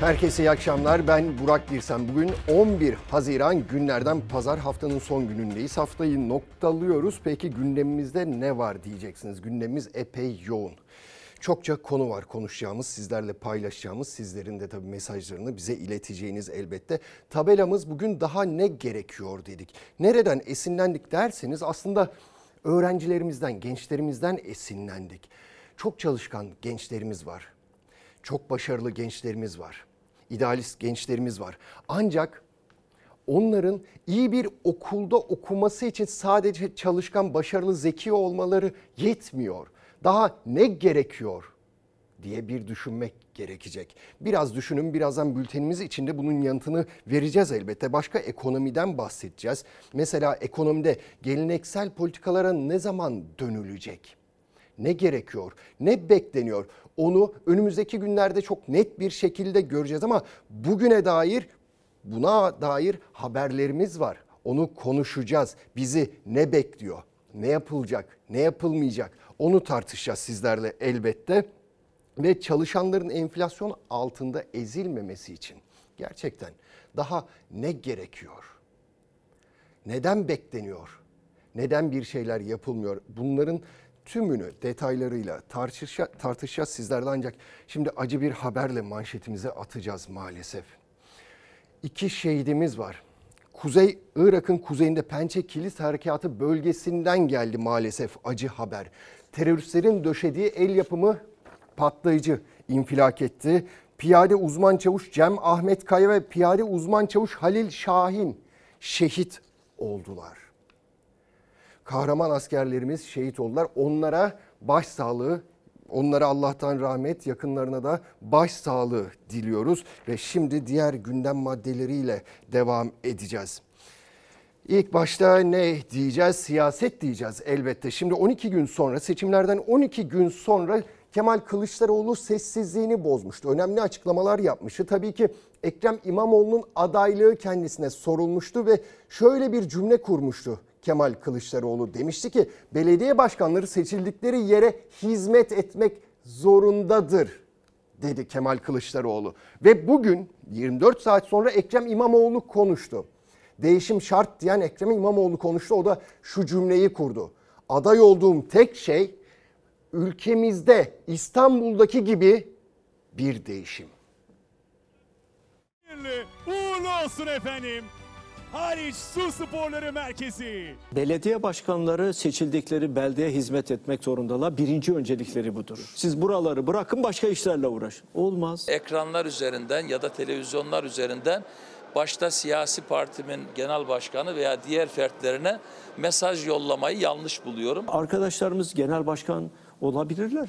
Herkese iyi akşamlar. Ben Burak Birsen. Bugün 11 Haziran günlerden pazar haftanın son günündeyiz. Haftayı noktalıyoruz. Peki gündemimizde ne var diyeceksiniz. Gündemimiz epey yoğun. Çokça konu var konuşacağımız, sizlerle paylaşacağımız, sizlerin de tabii mesajlarını bize ileteceğiniz elbette. Tabelamız bugün daha ne gerekiyor dedik. Nereden esinlendik derseniz aslında öğrencilerimizden, gençlerimizden esinlendik. Çok çalışkan gençlerimiz var. Çok başarılı gençlerimiz var. İdealist gençlerimiz var. Ancak onların iyi bir okulda okuması için sadece çalışkan, başarılı, zeki olmaları yetmiyor. Daha ne gerekiyor diye bir düşünmek gerekecek. Biraz düşünün birazdan bültenimiz içinde bunun yanıtını vereceğiz elbette. Başka ekonomiden bahsedeceğiz. Mesela ekonomide geleneksel politikalara ne zaman dönülecek? Ne gerekiyor? Ne bekleniyor? Onu önümüzdeki günlerde çok net bir şekilde göreceğiz ama bugüne dair buna dair haberlerimiz var. Onu konuşacağız. Bizi ne bekliyor? Ne yapılacak? Ne yapılmayacak? Onu tartışacağız sizlerle elbette. Ve çalışanların enflasyon altında ezilmemesi için gerçekten daha ne gerekiyor? Neden bekleniyor? Neden bir şeyler yapılmıyor? Bunların tümünü detaylarıyla tartışa, tartışacağız sizlerle ancak şimdi acı bir haberle manşetimize atacağız maalesef. İki şehidimiz var. Kuzey Irak'ın kuzeyinde Pençe Kilis Harekatı bölgesinden geldi maalesef acı haber. Teröristlerin döşediği el yapımı patlayıcı infilak etti. Piyade uzman çavuş Cem Ahmet Kaya ve piyade uzman çavuş Halil Şahin şehit oldular. Kahraman askerlerimiz şehit oldular. Onlara başsağlığı, onlara Allah'tan rahmet, yakınlarına da başsağlığı diliyoruz. Ve şimdi diğer gündem maddeleriyle devam edeceğiz. İlk başta ne diyeceğiz? Siyaset diyeceğiz elbette. Şimdi 12 gün sonra seçimlerden 12 gün sonra Kemal Kılıçdaroğlu sessizliğini bozmuştu. Önemli açıklamalar yapmıştı. Tabii ki Ekrem İmamoğlu'nun adaylığı kendisine sorulmuştu ve şöyle bir cümle kurmuştu. Kemal Kılıçdaroğlu demişti ki belediye başkanları seçildikleri yere hizmet etmek zorundadır dedi Kemal Kılıçdaroğlu. Ve bugün 24 saat sonra Ekrem İmamoğlu konuştu. Değişim şart diyen Ekrem İmamoğlu konuştu. O da şu cümleyi kurdu. Aday olduğum tek şey ülkemizde İstanbul'daki gibi bir değişim. Uğurlu olsun efendim. Haliç Su Sporları Merkezi. Belediye başkanları seçildikleri beldeye hizmet etmek zorundalar. Birinci öncelikleri budur. Siz buraları bırakın başka işlerle uğraşın. Olmaz. ekranlar üzerinden ya da televizyonlar üzerinden başta siyasi partimin genel başkanı veya diğer fertlerine mesaj yollamayı yanlış buluyorum. Arkadaşlarımız genel başkan olabilirler.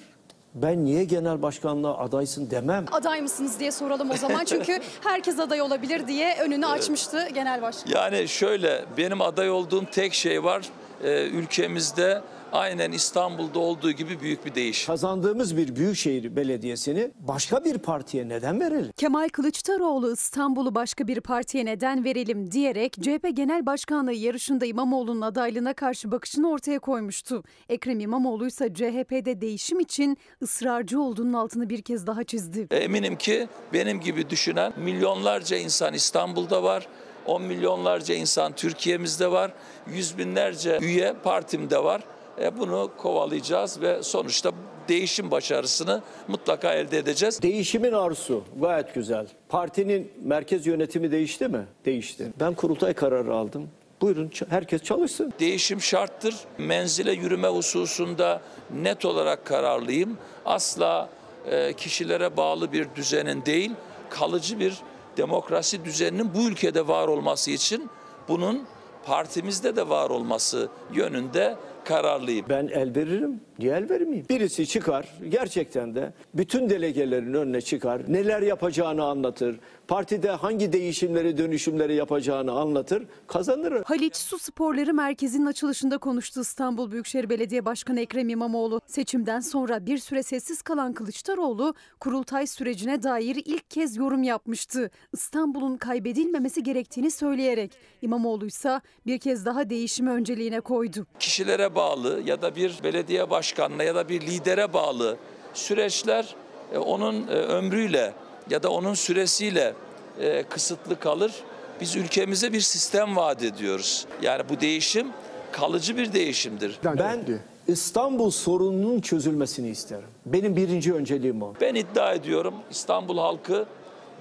Ben niye genel başkanlığa adaysın demem. aday mısınız diye soralım o zaman. Çünkü herkes aday olabilir diye önünü açmıştı genel başkan. Yani şöyle benim aday olduğum tek şey var. Ee, ülkemizde aynen İstanbul'da olduğu gibi büyük bir değişim. Kazandığımız bir büyükşehir belediyesini başka bir partiye neden verelim? Kemal Kılıçdaroğlu İstanbul'u başka bir partiye neden verelim diyerek CHP Genel Başkanlığı yarışında İmamoğlu'nun adaylığına karşı bakışını ortaya koymuştu. Ekrem İmamoğlu ise CHP'de değişim için ısrarcı olduğunun altını bir kez daha çizdi. Eminim ki benim gibi düşünen milyonlarca insan İstanbul'da var. 10 milyonlarca insan Türkiye'mizde var. Yüz binlerce üye partimde var. E, bunu kovalayacağız ve sonuçta değişim başarısını mutlaka elde edeceğiz. Değişimin arzusu gayet güzel. Partinin merkez yönetimi değişti mi? Değişti. Ben kurultay kararı aldım. Buyurun herkes çalışsın. Değişim şarttır. Menzile yürüme hususunda net olarak kararlıyım. Asla e, kişilere bağlı bir düzenin değil, kalıcı bir demokrasi düzeninin bu ülkede var olması için bunun partimizde de var olması yönünde kararlıyım. Ben el veririm. Niye el vermeyeyim? Birisi çıkar gerçekten de bütün delegelerin önüne çıkar. Neler yapacağını anlatır. Partide hangi değişimleri dönüşümleri yapacağını anlatır. Kazanır. Haliç Su Sporları Merkezi'nin açılışında konuştu İstanbul Büyükşehir Belediye Başkanı Ekrem İmamoğlu. Seçimden sonra bir süre sessiz kalan Kılıçdaroğlu kurultay sürecine dair ilk kez yorum yapmıştı. İstanbul'un kaybedilmemesi gerektiğini söyleyerek İmamoğlu ise bir kez daha değişimi önceliğine koydu. kişilere bağlı ya da bir belediye başkanına ya da bir lidere bağlı süreçler e, onun e, ömrüyle ya da onun süresiyle e, kısıtlı kalır. Biz ülkemize bir sistem vaat ediyoruz. Yani bu değişim kalıcı bir değişimdir. Ben İstanbul sorununun çözülmesini isterim. Benim birinci önceliğim o. Ben iddia ediyorum İstanbul halkı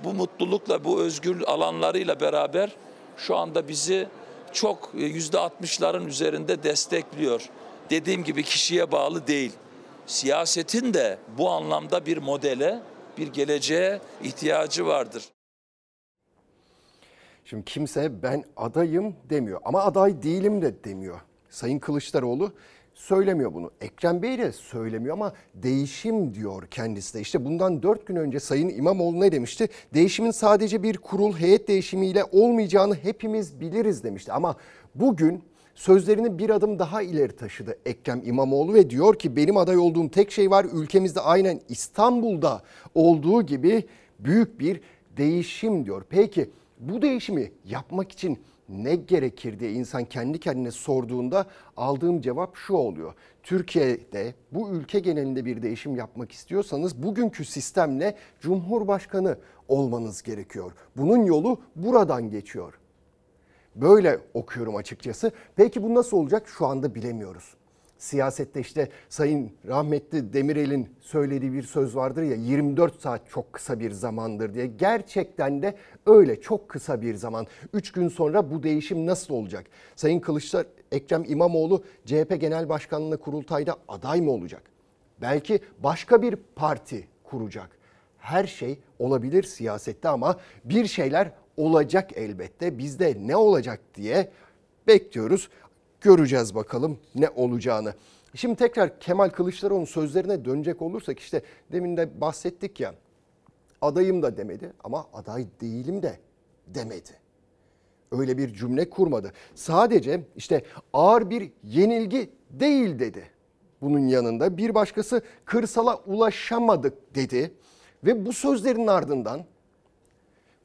bu mutlulukla, bu özgür alanlarıyla beraber şu anda bizi çok e, yüzde altmışların üzerinde destekliyor. Dediğim gibi kişiye bağlı değil. Siyasetin de bu anlamda bir modele, bir geleceğe ihtiyacı vardır. Şimdi kimse ben adayım demiyor ama aday değilim de demiyor. Sayın Kılıçdaroğlu söylemiyor bunu. Ekrem Bey de söylemiyor ama değişim diyor kendisi de. İşte bundan dört gün önce Sayın İmamoğlu ne demişti? Değişimin sadece bir kurul heyet değişimiyle olmayacağını hepimiz biliriz demişti. Ama bugün sözlerini bir adım daha ileri taşıdı Ekrem İmamoğlu ve diyor ki benim aday olduğum tek şey var ülkemizde aynen İstanbul'da olduğu gibi büyük bir değişim diyor. Peki bu değişimi yapmak için ne gerekir diye insan kendi kendine sorduğunda aldığım cevap şu oluyor. Türkiye'de bu ülke genelinde bir değişim yapmak istiyorsanız bugünkü sistemle Cumhurbaşkanı olmanız gerekiyor. Bunun yolu buradan geçiyor. Böyle okuyorum açıkçası. Peki bu nasıl olacak şu anda bilemiyoruz. Siyasette işte Sayın rahmetli Demirel'in söylediği bir söz vardır ya 24 saat çok kısa bir zamandır diye. Gerçekten de öyle çok kısa bir zaman. 3 gün sonra bu değişim nasıl olacak? Sayın Kılıçlar Ekrem İmamoğlu CHP Genel Başkanlığı'na kurultayda aday mı olacak? Belki başka bir parti kuracak. Her şey olabilir siyasette ama bir şeyler olacak elbette. Bizde ne olacak diye bekliyoruz. Göreceğiz bakalım ne olacağını. Şimdi tekrar Kemal Kılıçdaroğlu'nun sözlerine dönecek olursak işte demin de bahsettik ya adayım da demedi ama aday değilim de demedi. Öyle bir cümle kurmadı. Sadece işte ağır bir yenilgi değil dedi. Bunun yanında bir başkası kırsala ulaşamadık dedi ve bu sözlerin ardından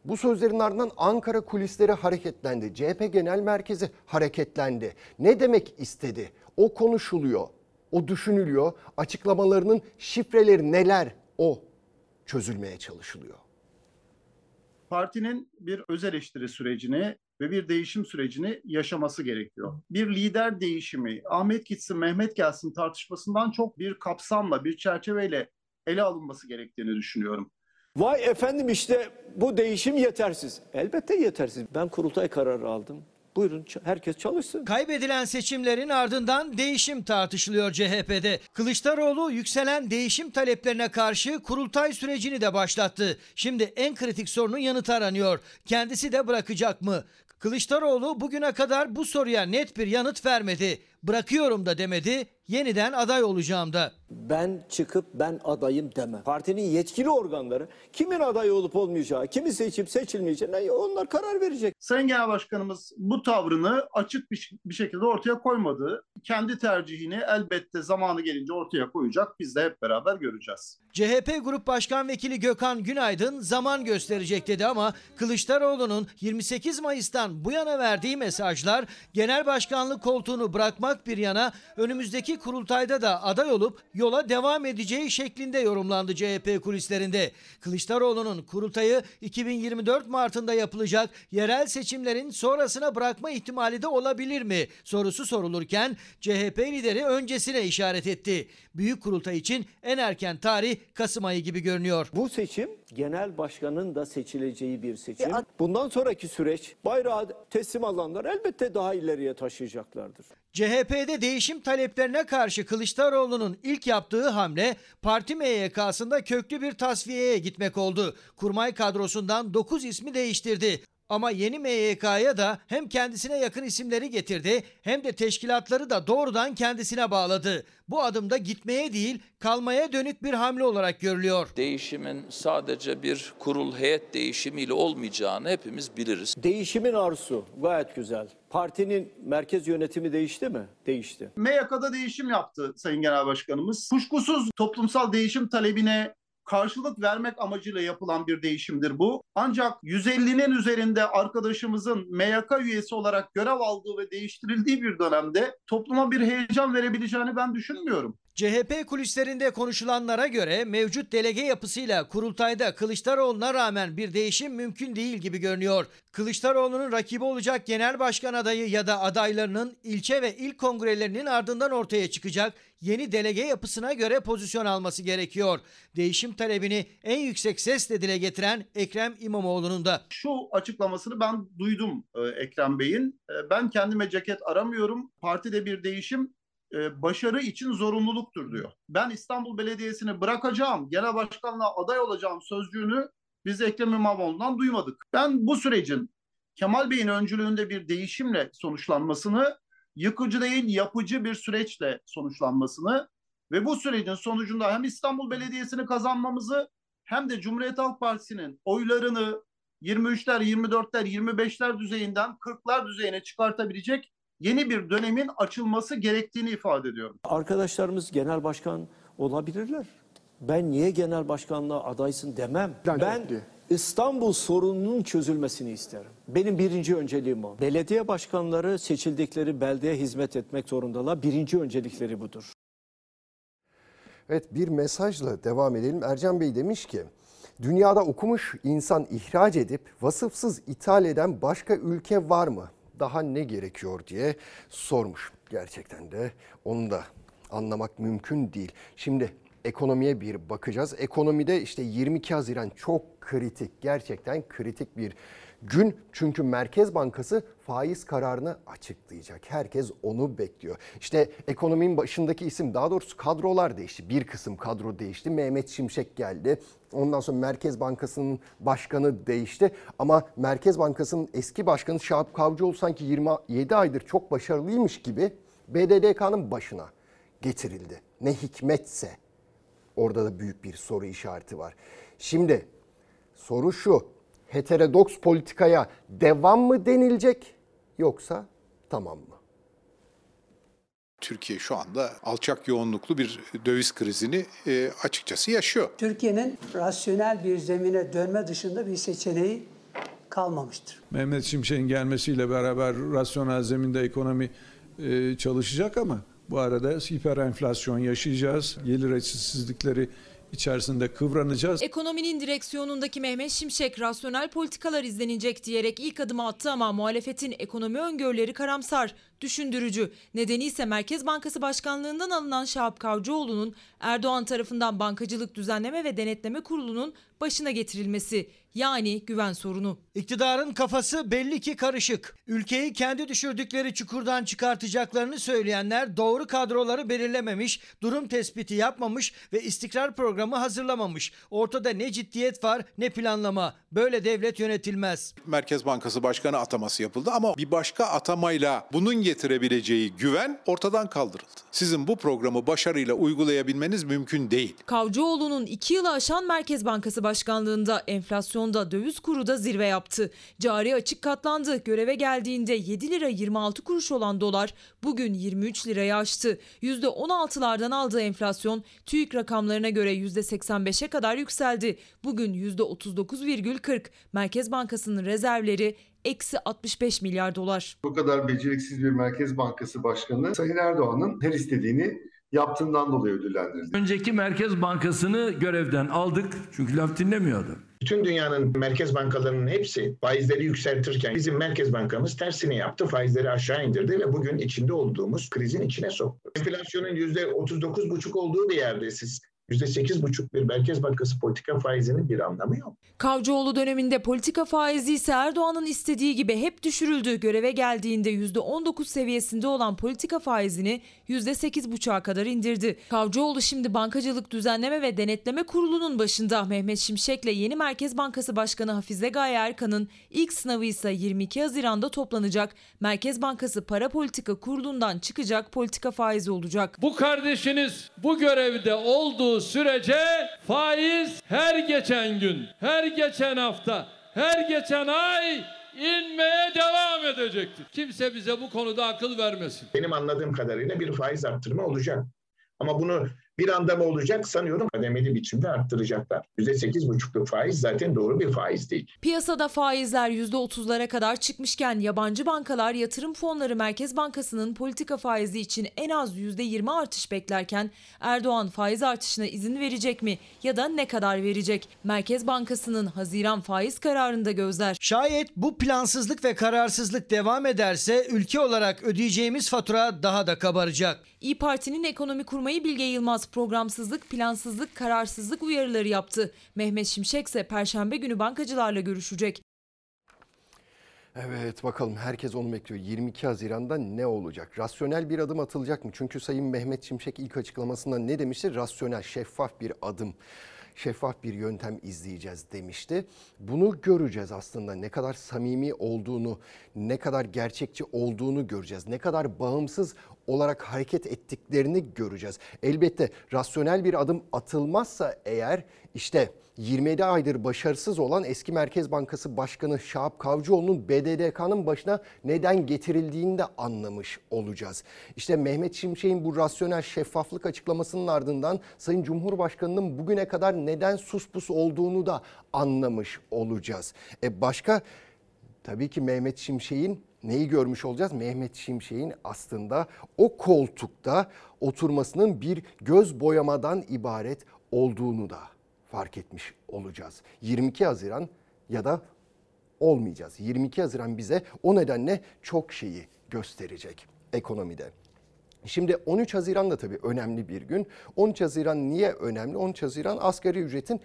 bu sözlerin ardından Ankara kulisleri hareketlendi. CHP Genel Merkezi hareketlendi. Ne demek istedi? O konuşuluyor, o düşünülüyor. Açıklamalarının şifreleri neler? O çözülmeye çalışılıyor. partinin bir öz eleştiri sürecini ve bir değişim sürecini yaşaması gerekiyor. Bir lider değişimi, Ahmet gitsin Mehmet gelsin tartışmasından çok bir kapsamla, bir çerçeveyle ele alınması gerektiğini düşünüyorum. Vay efendim işte bu değişim yetersiz. Elbette yetersiz. Ben kurultay kararı aldım. Buyurun herkes çalışsın. Kaybedilen seçimlerin ardından değişim tartışılıyor CHP'de. Kılıçdaroğlu yükselen değişim taleplerine karşı kurultay sürecini de başlattı. Şimdi en kritik sorunun yanıtı aranıyor. Kendisi de bırakacak mı? Kılıçdaroğlu bugüne kadar bu soruya net bir yanıt vermedi. Bırakıyorum da demedi, yeniden aday olacağım da. Ben çıkıp ben adayım demem. Partinin yetkili organları kimin aday olup olmayacağı, kimi seçip seçilmeyeceğine onlar karar verecek. Sayın Genel Başkanımız bu tavrını açık bir, bir şekilde ortaya koymadı. Kendi tercihini elbette zamanı gelince ortaya koyacak. Biz de hep beraber göreceğiz. CHP Grup Başkan Vekili Gökhan Günaydın zaman gösterecek dedi ama Kılıçdaroğlu'nun 28 Mayıs'tan bu yana verdiği mesajlar genel başkanlık koltuğunu bırakmak bir yana önümüzdeki kurultayda da aday olup yola devam edeceği şeklinde yorumlandı CHP kulislerinde. Kılıçdaroğlu'nun kurultayı 2024 Mart'ında yapılacak yerel seçimlerin sonrasına bırakma ihtimali de olabilir mi sorusu sorulurken CHP lideri öncesine işaret etti. Büyük kurultay için en erken tarih Kasım ayı gibi görünüyor. Bu seçim genel başkanın da seçileceği bir seçim. Bundan sonraki süreç bayrağı teslim alanlar elbette daha ileriye taşıyacaklardır. CHP'de değişim taleplerine karşı Kılıçdaroğlu'nun ilk yaptığı hamle parti MYK'sında köklü bir tasfiyeye gitmek oldu. Kurmay kadrosundan 9 ismi değiştirdi. Ama yeni MYK'ya da hem kendisine yakın isimleri getirdi hem de teşkilatları da doğrudan kendisine bağladı. Bu adımda gitmeye değil kalmaya dönük bir hamle olarak görülüyor. Değişimin sadece bir kurul heyet değişimiyle olmayacağını hepimiz biliriz. Değişimin arzusu gayet güzel. Partinin merkez yönetimi değişti mi? Değişti. MYK'da değişim yaptı Sayın Genel Başkanımız. Kuşkusuz toplumsal değişim talebine karşılık vermek amacıyla yapılan bir değişimdir bu. Ancak 150'nin üzerinde arkadaşımızın MYK üyesi olarak görev aldığı ve değiştirildiği bir dönemde topluma bir heyecan verebileceğini ben düşünmüyorum. CHP kulislerinde konuşulanlara göre mevcut delege yapısıyla kurultayda Kılıçdaroğlu'na rağmen bir değişim mümkün değil gibi görünüyor. Kılıçdaroğlu'nun rakibi olacak genel başkan adayı ya da adaylarının ilçe ve il kongrelerinin ardından ortaya çıkacak yeni delege yapısına göre pozisyon alması gerekiyor. Değişim talebini en yüksek sesle dile getiren Ekrem İmamoğlu'nun da. Şu açıklamasını ben duydum e, Ekrem Bey'in. E, ben kendime ceket aramıyorum. Partide bir değişim e, başarı için zorunluluktur diyor. Ben İstanbul Belediyesi'ni bırakacağım, genel başkanlığa aday olacağım sözcüğünü biz Ekrem İmamoğlu'ndan duymadık. Ben bu sürecin Kemal Bey'in öncülüğünde bir değişimle sonuçlanmasını, yıkıcı değil yapıcı bir süreçle sonuçlanmasını ve bu sürecin sonucunda hem İstanbul Belediyesi'ni kazanmamızı hem de Cumhuriyet Halk Partisi'nin oylarını 23'ler, 24'ler, 25'ler düzeyinden 40'lar düzeyine çıkartabilecek yeni bir dönemin açılması gerektiğini ifade ediyorum. Arkadaşlarımız genel başkan olabilirler. Ben niye genel başkanlığa adaysın demem. Ben Ben. İstanbul sorununun çözülmesini isterim. Benim birinci önceliğim o. Belediye başkanları seçildikleri beldeye hizmet etmek zorundalar. Birinci öncelikleri budur. Evet bir mesajla devam edelim. Ercan Bey demiş ki dünyada okumuş insan ihraç edip vasıfsız ithal eden başka ülke var mı? Daha ne gerekiyor diye sormuş. Gerçekten de onu da anlamak mümkün değil. Şimdi ekonomiye bir bakacağız. Ekonomide işte 22 Haziran çok kritik, gerçekten kritik bir gün. Çünkü Merkez Bankası faiz kararını açıklayacak. Herkes onu bekliyor. İşte ekonominin başındaki isim daha doğrusu kadrolar değişti. Bir kısım kadro değişti. Mehmet Şimşek geldi. Ondan sonra Merkez Bankası'nın başkanı değişti. Ama Merkez Bankası'nın eski başkanı Şahap Kavcıoğlu sanki 27 aydır çok başarılıymış gibi BDDK'nın başına getirildi. Ne hikmetse orada da büyük bir soru işareti var. Şimdi soru şu. Heterodoks politikaya devam mı denilecek yoksa tamam mı? Türkiye şu anda alçak yoğunluklu bir döviz krizini e, açıkçası yaşıyor. Türkiye'nin rasyonel bir zemine dönme dışında bir seçeneği kalmamıştır. Mehmet Şimşek'in gelmesiyle beraber rasyonel zeminde ekonomi e, çalışacak ama bu arada hiper enflasyon yaşayacağız. Gelir eşitsizlikleri içerisinde kıvranacağız. Ekonominin direksiyonundaki Mehmet Şimşek rasyonel politikalar izlenecek diyerek ilk adımı attı ama muhalefetin ekonomi öngörüleri karamsar, düşündürücü. Nedeni ise Merkez Bankası Başkanlığından alınan Şahap Kavcıoğlu'nun Erdoğan tarafından Bankacılık Düzenleme ve Denetleme Kurulu'nun başına getirilmesi. Yani güven sorunu. İktidarın kafası belli ki karışık. Ülkeyi kendi düşürdükleri çukurdan çıkartacaklarını söyleyenler doğru kadroları belirlememiş, durum tespiti yapmamış ve istikrar programı hazırlamamış. Ortada ne ciddiyet var ne planlama. Böyle devlet yönetilmez. Merkez Bankası Başkanı ataması yapıldı ama bir başka atamayla bunun getirebileceği güven ortadan kaldırıldı. Sizin bu programı başarıyla uygulayabilmeniz mümkün değil. Kavcıoğlu'nun iki yılı aşan Merkez Bankası Başkanlığında enflasyonda döviz kuru da zirve yaptı. Cari açık katlandı. Göreve geldiğinde 7 lira 26 kuruş olan dolar bugün 23 liraya aştı. %16'lardan aldığı enflasyon TÜİK rakamlarına göre %85'e kadar yükseldi. Bugün %39,40. Merkez Bankası'nın rezervleri eksi 65 milyar dolar. Bu kadar beceriksiz bir Merkez Bankası Başkanı Sayın Erdoğan'ın her istediğini yaptığından dolayı ödüllendirildi. Önceki Merkez Bankası'nı görevden aldık çünkü laf dinlemiyordu. Bütün dünyanın merkez bankalarının hepsi faizleri yükseltirken bizim merkez bankamız tersini yaptı. Faizleri aşağı indirdi ve bugün içinde olduğumuz krizin içine soktu. Enflasyonun %39,5 olduğu bir yerde siz %8,5 bir Merkez Bankası politika faizinin bir anlamı yok. Kavcıoğlu döneminde politika faizi ise Erdoğan'ın istediği gibi hep düşürüldü. Göreve geldiğinde %19 seviyesinde olan politika faizini %8,5'a kadar indirdi. Kavcıoğlu şimdi Bankacılık Düzenleme ve Denetleme Kurulu'nun başında Mehmet Şimşek'le yeni Merkez Bankası Başkanı Hafize Gaye Erkan'ın ilk sınavı ise 22 Haziran'da toplanacak. Merkez Bankası Para Politika Kurulu'ndan çıkacak politika faizi olacak. Bu kardeşiniz bu görevde olduğu sürece faiz her geçen gün, her geçen hafta, her geçen ay inmeye devam edecektir. Kimse bize bu konuda akıl vermesin. Benim anladığım kadarıyla bir faiz arttırma olacak. Ama bunu Bir anda mı olacak sanıyorum kademeli biçimde arttıracaklar. %8,5'luk faiz zaten doğru bir faiz değil. Piyasada faizler %30'lara kadar çıkmışken yabancı bankalar yatırım fonları Merkez Bankası'nın politika faizi için en az %20 artış beklerken Erdoğan faiz artışına izin verecek mi ya da ne kadar verecek? Merkez Bankası'nın Haziran faiz kararında gözler. Şayet bu plansızlık ve kararsızlık devam ederse ülke olarak ödeyeceğimiz fatura daha da kabaracak. İyi Parti'nin ekonomi kurmayı Bilge Yılmaz programsızlık, plansızlık, kararsızlık uyarıları yaptı. Mehmet Şimşek ise perşembe günü bankacılarla görüşecek. Evet bakalım herkes onu bekliyor. 22 Haziran'da ne olacak? Rasyonel bir adım atılacak mı? Çünkü Sayın Mehmet Şimşek ilk açıklamasında ne demişti? Rasyonel, şeffaf bir adım, şeffaf bir yöntem izleyeceğiz demişti. Bunu göreceğiz aslında. Ne kadar samimi olduğunu, ne kadar gerçekçi olduğunu göreceğiz. Ne kadar bağımsız olarak hareket ettiklerini göreceğiz. Elbette rasyonel bir adım atılmazsa eğer işte 27 aydır başarısız olan eski Merkez Bankası Başkanı Şahap Kavcıoğlu'nun BDDK'nın başına neden getirildiğini de anlamış olacağız. İşte Mehmet Şimşek'in bu rasyonel şeffaflık açıklamasının ardından Sayın Cumhurbaşkanı'nın bugüne kadar neden sus pus olduğunu da anlamış olacağız. E başka tabii ki Mehmet Şimşek'in neyi görmüş olacağız? Mehmet Şimşek'in aslında o koltukta oturmasının bir göz boyamadan ibaret olduğunu da fark etmiş olacağız. 22 Haziran ya da olmayacağız. 22 Haziran bize o nedenle çok şeyi gösterecek ekonomide. Şimdi 13 Haziran da tabii önemli bir gün. 13 Haziran niye önemli? 13 Haziran asgari ücretin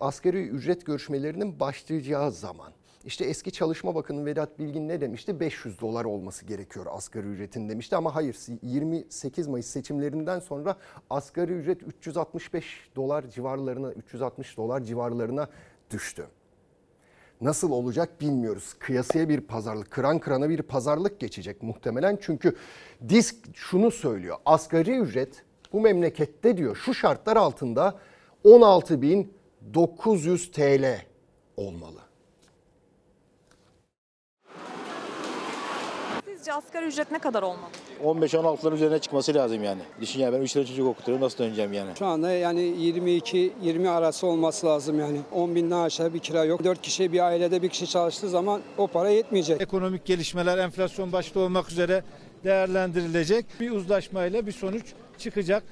asgari ücret görüşmelerinin başlayacağı zaman. İşte eski Çalışma Bakanı Vedat Bilgin ne demişti? 500 dolar olması gerekiyor asgari ücretin demişti ama hayır 28 Mayıs seçimlerinden sonra asgari ücret 365 dolar civarlarına 360 dolar civarlarına düştü. Nasıl olacak bilmiyoruz. Kıyasıya bir pazarlık, kıran kırana bir pazarlık geçecek muhtemelen. Çünkü disk şunu söylüyor. Asgari ücret bu memlekette diyor şu şartlar altında 16.900 TL olmalı. Sizce asgari ücret ne kadar olmalı? 15-16'ların üzerine çıkması lazım yani. Düşün ya ben 3 tane çocuk okutuyorum nasıl döneceğim yani. Şu anda yani 22-20 arası olması lazım yani. 10 binden aşağı bir kira yok. 4 kişi bir ailede bir kişi çalıştığı zaman o para yetmeyecek. Ekonomik gelişmeler enflasyon başta olmak üzere değerlendirilecek. Bir uzlaşmayla bir sonuç çıkacak.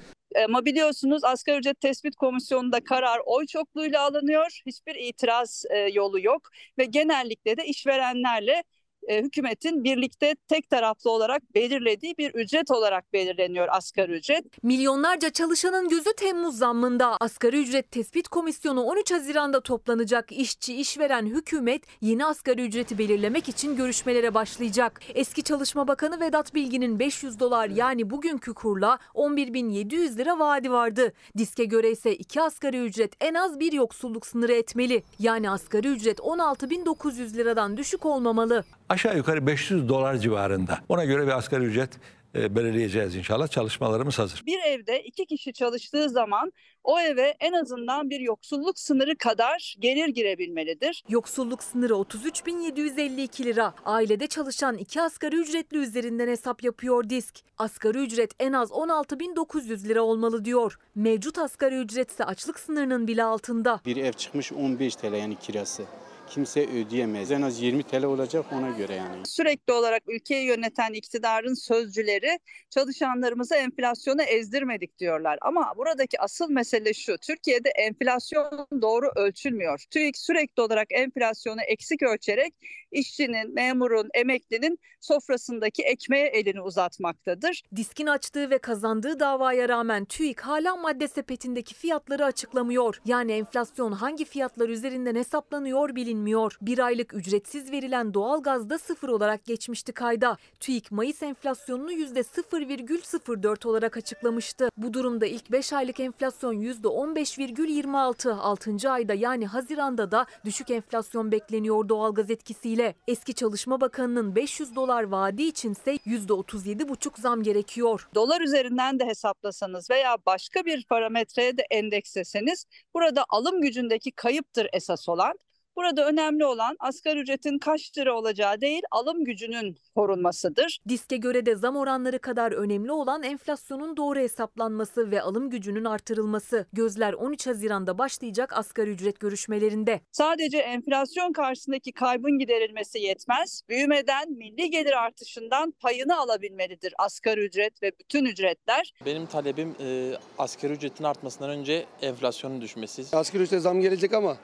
Ama biliyorsunuz asgari ücret tespit komisyonunda karar oy çokluğuyla alınıyor. Hiçbir itiraz e, yolu yok ve genellikle de işverenlerle e, hükümetin birlikte tek taraflı olarak belirlediği bir ücret olarak belirleniyor asgari ücret. Milyonlarca çalışanın gözü Temmuz zammında. Asgari ücret tespit komisyonu 13 Haziran'da toplanacak. İşçi, işveren, hükümet yeni asgari ücreti belirlemek için görüşmelere başlayacak. Eski Çalışma Bakanı Vedat Bilgin'in 500 dolar yani bugünkü kurla 11.700 lira vaadi vardı. Diske göre ise iki asgari ücret en az bir yoksulluk sınırı etmeli. Yani asgari ücret 16.900 liradan düşük olmamalı. Aşağı yukarı 500 dolar civarında. Ona göre bir asgari ücret e, belirleyeceğiz inşallah. Çalışmalarımız hazır. Bir evde iki kişi çalıştığı zaman o eve en azından bir yoksulluk sınırı kadar gelir girebilmelidir. Yoksulluk sınırı 33.752 lira. Ailede çalışan iki asgari ücretli üzerinden hesap yapıyor disk. Asgari ücret en az 16.900 lira olmalı diyor. Mevcut asgari ücret ise açlık sınırının bile altında. Bir ev çıkmış 15 TL yani kirası kimse ödeyemez. En az 20 TL olacak ona göre yani. Sürekli olarak ülkeyi yöneten iktidarın sözcüleri çalışanlarımızı enflasyona ezdirmedik diyorlar. Ama buradaki asıl mesele şu. Türkiye'de enflasyon doğru ölçülmüyor. TÜİK sürekli olarak enflasyonu eksik ölçerek işçinin, memurun, emeklinin sofrasındaki ekmeğe elini uzatmaktadır. Diskin açtığı ve kazandığı davaya rağmen TÜİK hala madde sepetindeki fiyatları açıklamıyor. Yani enflasyon hangi fiyatlar üzerinden hesaplanıyor bilinmiyor. Bir aylık ücretsiz verilen doğalgazda sıfır olarak geçmişti kayda. TÜİK Mayıs enflasyonunu %0,04 olarak açıklamıştı. Bu durumda ilk 5 aylık enflasyon %15,26. 6. ayda yani Haziran'da da düşük enflasyon bekleniyor doğalgaz etkisiyle. Eski Çalışma Bakanı'nın 500 dolar vaadi içinse %37,5 zam gerekiyor. Dolar üzerinden de hesaplasanız veya başka bir parametreye de endeksleseniz burada alım gücündeki kayıptır esas olan. Burada önemli olan asgari ücretin kaç lira olacağı değil, alım gücünün korunmasıdır. Diske göre de zam oranları kadar önemli olan enflasyonun doğru hesaplanması ve alım gücünün artırılması. Gözler 13 Haziran'da başlayacak asgari ücret görüşmelerinde. Sadece enflasyon karşısındaki kaybın giderilmesi yetmez. Büyümeden milli gelir artışından payını alabilmelidir asgari ücret ve bütün ücretler. Benim talebim e, asgari ücretin artmasından önce enflasyonun düşmesi. Asgari ücrete zam gelecek ama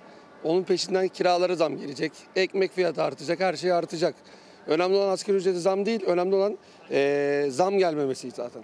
onun peşinden kiralara zam gelecek. Ekmek fiyatı artacak, her şey artacak. Önemli olan asgari ücrete zam değil, önemli olan eee, zam gelmemesi zaten.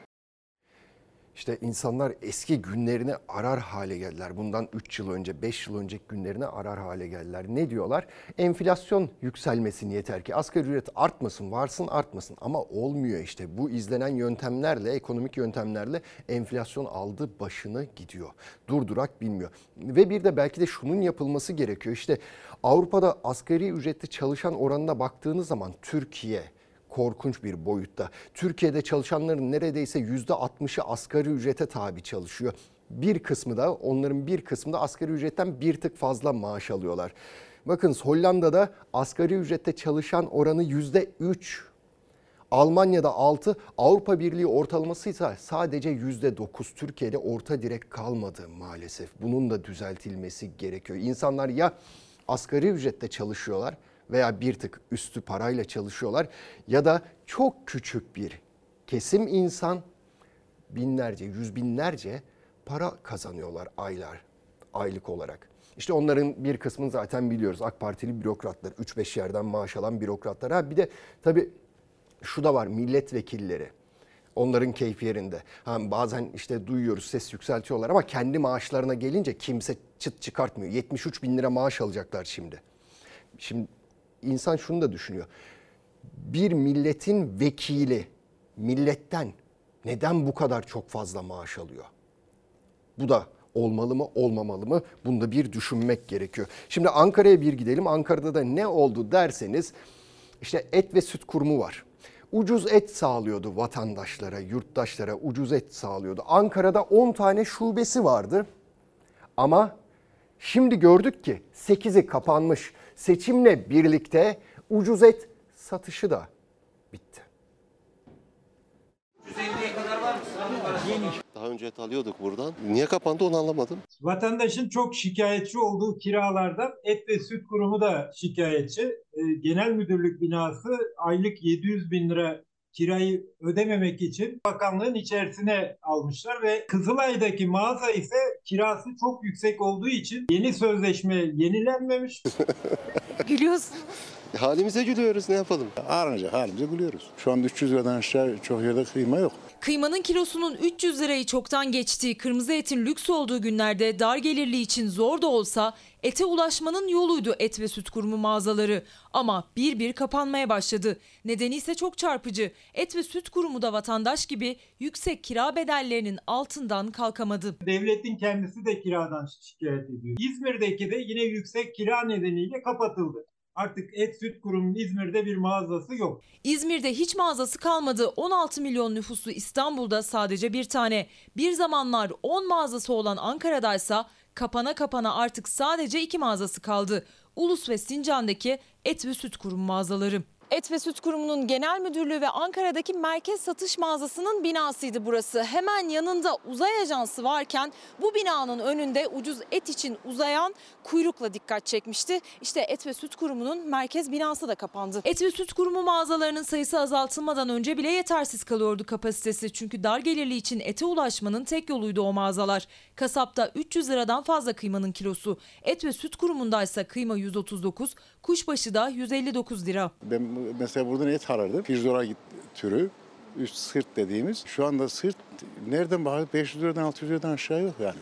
İşte insanlar eski günlerini arar hale geldiler. Bundan 3 yıl önce, 5 yıl önceki günlerini arar hale geldiler. Ne diyorlar? Enflasyon yükselmesin yeter ki. Asgari ücret artmasın, varsın artmasın. Ama olmuyor işte. Bu izlenen yöntemlerle, ekonomik yöntemlerle enflasyon aldı başını gidiyor. Durdurak bilmiyor. Ve bir de belki de şunun yapılması gerekiyor. İşte Avrupa'da asgari ücretli çalışan oranına baktığınız zaman Türkiye, korkunç bir boyutta. Türkiye'de çalışanların neredeyse %60'ı asgari ücrete tabi çalışıyor. Bir kısmı da onların bir kısmı da asgari ücretten bir tık fazla maaş alıyorlar. Bakın Hollanda'da asgari ücrette çalışan oranı %3. Almanya'da 6, Avrupa Birliği ortalaması ise sadece %9. Türkiye'de orta direk kalmadı maalesef. Bunun da düzeltilmesi gerekiyor. İnsanlar ya asgari ücrette çalışıyorlar veya bir tık üstü parayla çalışıyorlar ya da çok küçük bir kesim insan binlerce, yüz binlerce para kazanıyorlar aylar, aylık olarak. İşte onların bir kısmını zaten biliyoruz. AK Partili bürokratlar, 3-5 yerden maaş alan bürokratlar. Ha bir de tabii şu da var milletvekilleri. Onların keyfi yerinde. Ha, bazen işte duyuyoruz ses yükseltiyorlar ama kendi maaşlarına gelince kimse çıt çıkartmıyor. 73 bin lira maaş alacaklar şimdi. Şimdi insan şunu da düşünüyor. Bir milletin vekili milletten neden bu kadar çok fazla maaş alıyor? Bu da olmalı mı olmamalı mı? Bunda bir düşünmek gerekiyor. Şimdi Ankara'ya bir gidelim. Ankara'da da ne oldu derseniz işte et ve süt kurumu var. Ucuz et sağlıyordu vatandaşlara, yurttaşlara ucuz et sağlıyordu. Ankara'da 10 tane şubesi vardı. Ama şimdi gördük ki 8'i kapanmış. Seçimle birlikte ucuz et satışı da bitti. Daha önce et alıyorduk buradan. Niye kapandı onu anlamadım. Vatandaşın çok şikayetçi olduğu kiralardan Et ve Süt Kurumu da şikayetçi. E, Genel Müdürlük binası aylık 700 bin lira kirayı ödememek için bakanlığın içerisine almışlar ve Kızılay'daki mağaza ise kirası çok yüksek olduğu için yeni sözleşme yenilenmemiş. Gülüyorsunuz. Halimize gülüyoruz ne yapalım. Aranacak halimize gülüyoruz. Şu anda 300 liradan aşağı çok yerde kıyma yok. Kıymanın kilosunun 300 lirayı çoktan geçtiği kırmızı etin lüks olduğu günlerde dar gelirli için zor da olsa ete ulaşmanın yoluydu et ve süt kurumu mağazaları. Ama bir bir kapanmaya başladı. Nedeni ise çok çarpıcı. Et ve süt kurumu da vatandaş gibi yüksek kira bedellerinin altından kalkamadı. Devletin kendisi de kiradan şikayet ediyor. İzmir'deki de yine yüksek kira nedeniyle kapatıldı. Artık Et Süt Kurumu'nun İzmir'de bir mağazası yok. İzmir'de hiç mağazası kalmadı. 16 milyon nüfuslu İstanbul'da sadece bir tane. Bir zamanlar 10 mağazası olan Ankara'daysa kapana kapana artık sadece iki mağazası kaldı. Ulus ve Sincan'daki et ve süt kurumu mağazaları. Et ve Süt Kurumu'nun genel müdürlüğü ve Ankara'daki merkez satış mağazasının binasıydı burası. Hemen yanında uzay ajansı varken bu binanın önünde ucuz et için uzayan kuyrukla dikkat çekmişti. İşte Et ve Süt Kurumu'nun merkez binası da kapandı. Et ve Süt Kurumu mağazalarının sayısı azaltılmadan önce bile yetersiz kalıyordu kapasitesi. Çünkü dar gelirli için ete ulaşmanın tek yoluydu o mağazalar. Kasapta 300 liradan fazla kıymanın kilosu. Et ve Süt Kurumu'ndaysa kıyma 139, kuşbaşı da 159 lira. Ben mesela buradan et arardım. Pirzola git- türü. Üst sırt dediğimiz. Şu anda sırt nereden bakıyoruz? 500 liradan 600 liradan aşağı yok yani.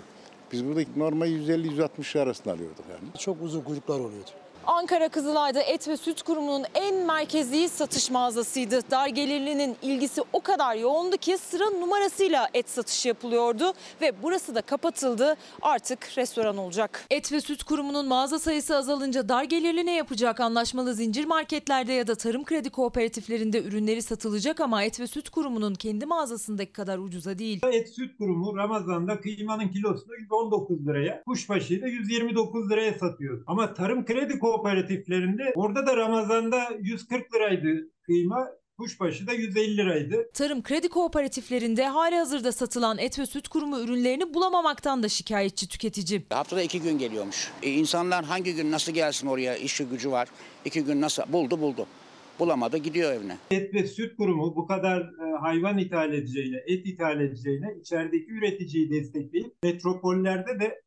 Biz burada normal 150-160 arasında alıyorduk yani. Çok uzun kuyruklar oluyordu. Ankara Kızılay'da Et ve Süt Kurumu'nun en merkezi satış mağazasıydı. Dar gelirlinin ilgisi o kadar yoğundu ki sıra numarasıyla et satışı yapılıyordu ve burası da kapatıldı. Artık restoran olacak. Et ve Süt Kurumu'nun mağaza sayısı azalınca dar gelirli ne yapacak? Anlaşmalı zincir marketlerde ya da tarım kredi kooperatiflerinde ürünleri satılacak ama Et ve Süt Kurumu'nun kendi mağazasındaki kadar ucuza değil. Et Süt Kurumu Ramazan'da kıymanın kilosunu 119 liraya, kuşbaşıyı da 129 liraya satıyor. Ama Tarım Kredi Kooperatifleri kooperatiflerinde orada da Ramazan'da 140 liraydı kıyma. Kuşbaşı da 150 liraydı. Tarım kredi kooperatiflerinde hali hazırda satılan et ve süt kurumu ürünlerini bulamamaktan da şikayetçi tüketici. Haftada iki gün geliyormuş. E, insanlar hangi gün nasıl gelsin oraya işi gücü var. İki gün nasıl buldu buldu. Bulamadı gidiyor evine. Et ve süt kurumu bu kadar e, hayvan ithal edeceğine, et ithal edeceğine içerideki üreticiyi destekleyip metropollerde de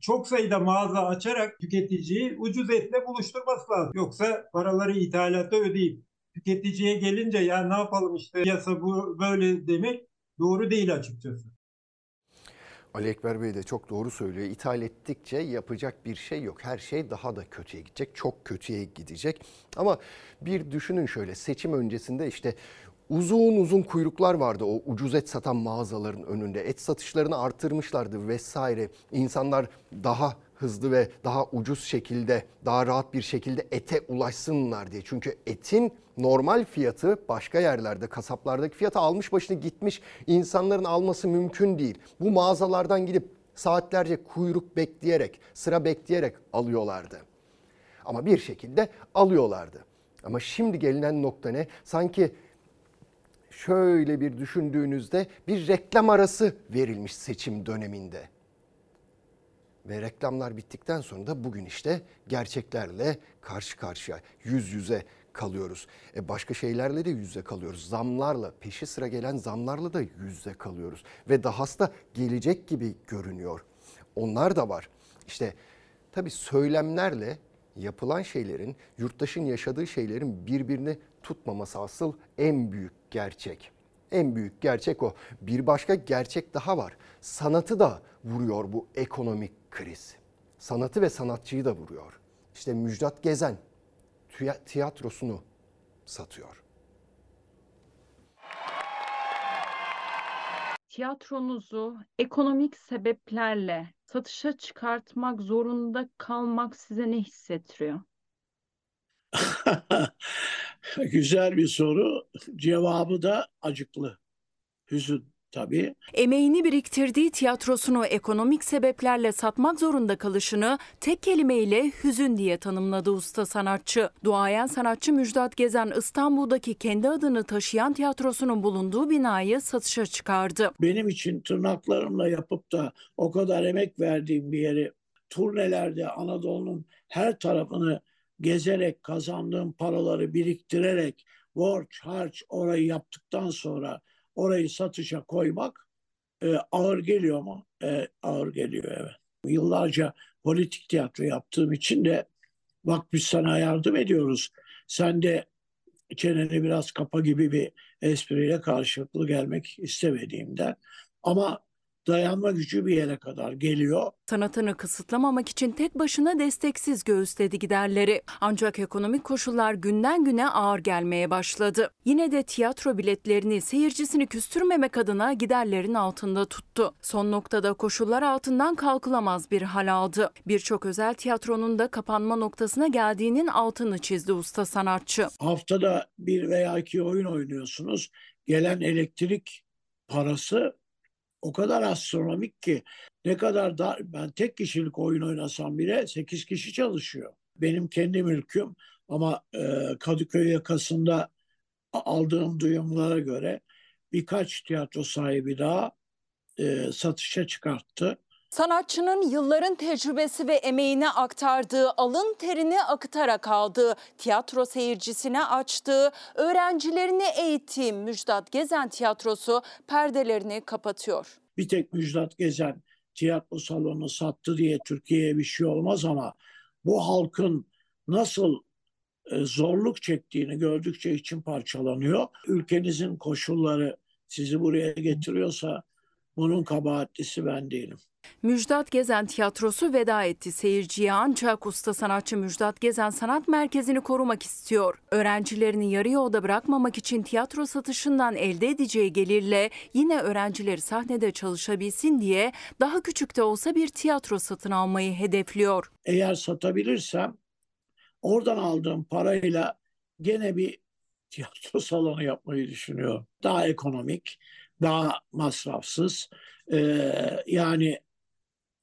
çok sayıda mağaza açarak tüketiciyi ucuz etle buluşturması lazım. Yoksa paraları ithalata ödeyip tüketiciye gelince ya ne yapalım işte yasa bu böyle demek doğru değil açıkçası. Ali Ekber Bey de çok doğru söylüyor. İthal ettikçe yapacak bir şey yok. Her şey daha da kötüye gidecek. Çok kötüye gidecek. Ama bir düşünün şöyle seçim öncesinde işte uzun uzun kuyruklar vardı o ucuz et satan mağazaların önünde. Et satışlarını artırmışlardı vesaire. İnsanlar daha hızlı ve daha ucuz şekilde, daha rahat bir şekilde ete ulaşsınlar diye. Çünkü etin normal fiyatı başka yerlerde, kasaplardaki fiyatı almış başını gitmiş. İnsanların alması mümkün değil. Bu mağazalardan gidip saatlerce kuyruk bekleyerek, sıra bekleyerek alıyorlardı. Ama bir şekilde alıyorlardı. Ama şimdi gelinen nokta ne? Sanki şöyle bir düşündüğünüzde bir reklam arası verilmiş seçim döneminde. Ve reklamlar bittikten sonra da bugün işte gerçeklerle karşı karşıya, yüz yüze kalıyoruz. E başka şeylerle de yüz yüze kalıyoruz. Zamlarla, peşi sıra gelen zamlarla da yüz yüze kalıyoruz. Ve dahası da gelecek gibi görünüyor. Onlar da var. İşte tabii söylemlerle yapılan şeylerin, yurttaşın yaşadığı şeylerin birbirini tutmaması asıl en büyük gerçek. En büyük gerçek o. Bir başka gerçek daha var. Sanatı da vuruyor bu ekonomik kriz. Sanatı ve sanatçıyı da vuruyor. İşte Müjdat Gezen tiyatrosunu satıyor. Tiyatronuzu ekonomik sebeplerle satışa çıkartmak zorunda kalmak size ne hissettiriyor? Güzel bir soru. Cevabı da acıklı. Hüzün tabii. Emeğini biriktirdiği tiyatrosunu ekonomik sebeplerle satmak zorunda kalışını tek kelimeyle hüzün diye tanımladı usta sanatçı. Duayen sanatçı Müjdat Gezen İstanbul'daki kendi adını taşıyan tiyatrosunun bulunduğu binayı satışa çıkardı. Benim için tırnaklarımla yapıp da o kadar emek verdiğim bir yeri turnelerde Anadolu'nun her tarafını gezerek kazandığım paraları biriktirerek borç harç orayı yaptıktan sonra orayı satışa koymak e, ağır geliyor mu? E, ağır geliyor evet. Yıllarca politik tiyatro yaptığım için de bak biz sana yardım ediyoruz. Sen de çeneni biraz kapa gibi bir espriyle karşılıklı gelmek istemediğimden. Ama dayanma gücü bir yere kadar geliyor. Sanatını kısıtlamamak için tek başına desteksiz göğüsledi giderleri. Ancak ekonomik koşullar günden güne ağır gelmeye başladı. Yine de tiyatro biletlerini seyircisini küstürmemek adına giderlerin altında tuttu. Son noktada koşullar altından kalkılamaz bir hal aldı. Birçok özel tiyatronun da kapanma noktasına geldiğinin altını çizdi usta sanatçı. Haftada bir veya iki oyun oynuyorsunuz. Gelen elektrik parası o kadar astronomik ki ne kadar da ben tek kişilik oyun oynasam bile 8 kişi çalışıyor. Benim kendi mülküm ama e, Kadıköy yakasında aldığım duyumlara göre birkaç tiyatro sahibi daha e, satışa çıkarttı. Sanatçının yılların tecrübesi ve emeğine aktardığı, alın terini akıtarak aldığı, tiyatro seyircisine açtığı, öğrencilerini eğittiği Müjdat Gezen Tiyatrosu perdelerini kapatıyor. Bir tek Müjdat Gezen tiyatro salonu sattı diye Türkiye'ye bir şey olmaz ama bu halkın nasıl e, zorluk çektiğini gördükçe için parçalanıyor. Ülkenizin koşulları sizi buraya getiriyorsa bunun kabahatlisi ben değilim. Müjdat Gezen Tiyatrosu veda etti seyirciye ancak usta sanatçı Müjdat Gezen Sanat Merkezi'ni korumak istiyor. Öğrencilerini yarı yolda bırakmamak için tiyatro satışından elde edeceği gelirle yine öğrencileri sahnede çalışabilsin diye daha küçük de olsa bir tiyatro satın almayı hedefliyor. Eğer satabilirsem oradan aldığım parayla gene bir tiyatro salonu yapmayı düşünüyorum. Daha ekonomik, daha masrafsız. Ee, yani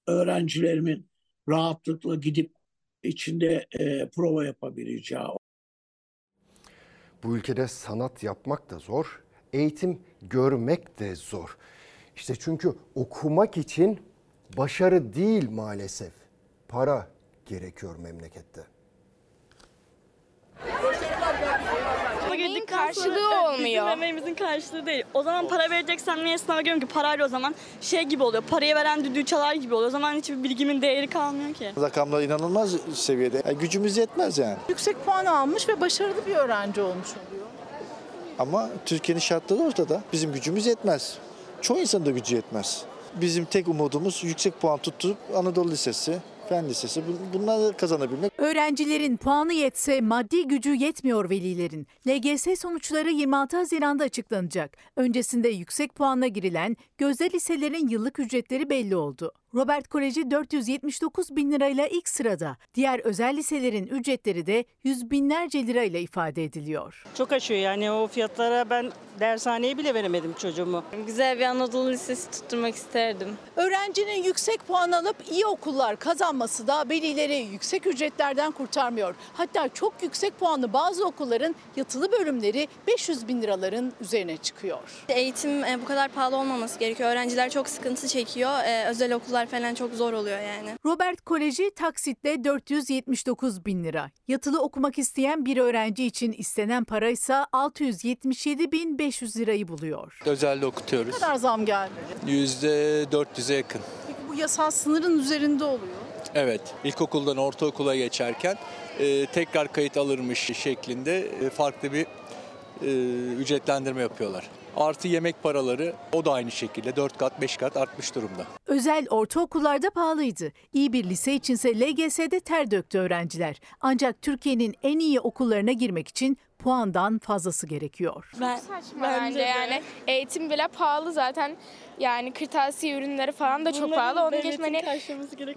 öğrencilerimin rahatlıkla gidip içinde e, prova yapabileceği. Bu ülkede sanat yapmak da zor, eğitim görmek de zor. İşte çünkü okumak için başarı değil maalesef. Para gerekiyor memlekette. Karşılığı olmuyor. Bizim emeğimizin karşılığı değil. O zaman para vereceksem niye sınava giriyorum ki? Parayla o zaman şey gibi oluyor. Parayı veren düdüğü çalar gibi oluyor. O zaman hiçbir bilgimin değeri kalmıyor ki. Rakamlar inanılmaz seviyede. Yani gücümüz yetmez yani. Yüksek puan almış ve başarılı bir öğrenci olmuş oluyor. Ama Türkiye'nin şartları ortada. Bizim gücümüz yetmez. Çoğu insanın da gücü yetmez. Bizim tek umudumuz yüksek puan tutturup Anadolu Lisesi, Fen Lisesi bunları kazanabilmek. Öğrencilerin puanı yetse maddi gücü yetmiyor velilerin. LGS sonuçları 26 Haziran'da açıklanacak. Öncesinde yüksek puanla girilen gözde liselerin yıllık ücretleri belli oldu. Robert Koleji 479 bin lirayla ilk sırada. Diğer özel liselerin ücretleri de yüz binlerce lirayla ifade ediliyor. Çok aşıyor yani o fiyatlara ben dershaneye bile veremedim çocuğumu. Güzel bir Anadolu Lisesi tutturmak isterdim. Öğrencinin yüksek puan alıp iyi okullar kazanması da velileri yüksek ücretlerden kurtarmıyor. Hatta çok yüksek puanlı bazı okulların yatılı bölümleri 500 bin liraların üzerine çıkıyor. Eğitim e, bu kadar pahalı olmaması gerekiyor. Öğrenciler çok sıkıntı çekiyor. E, özel okullar falan çok zor oluyor yani. Robert Koleji taksitle 479 bin lira. Yatılı okumak isteyen bir öğrenci için istenen para ise 677 bin 500 lirayı buluyor. Özelde Ne okutuyoruz. kadar zam geldi? %400'e yakın. Peki bu yasal sınırın üzerinde oluyor. Evet, ilkokuldan ortaokula geçerken e, tekrar kayıt alırmış şeklinde e, farklı bir e, ücretlendirme yapıyorlar. Artı yemek paraları o da aynı şekilde 4 kat 5 kat artmış durumda. Özel ortaokullarda pahalıydı. İyi bir lise içinse LGS'de ter döktü öğrenciler. Ancak Türkiye'nin en iyi okullarına girmek için puandan fazlası gerekiyor. Ben, Saçma bence yani. Eğitim bile pahalı zaten. Yani kırtasiye ürünleri falan da çok Bunların pahalı. Onu geçmeni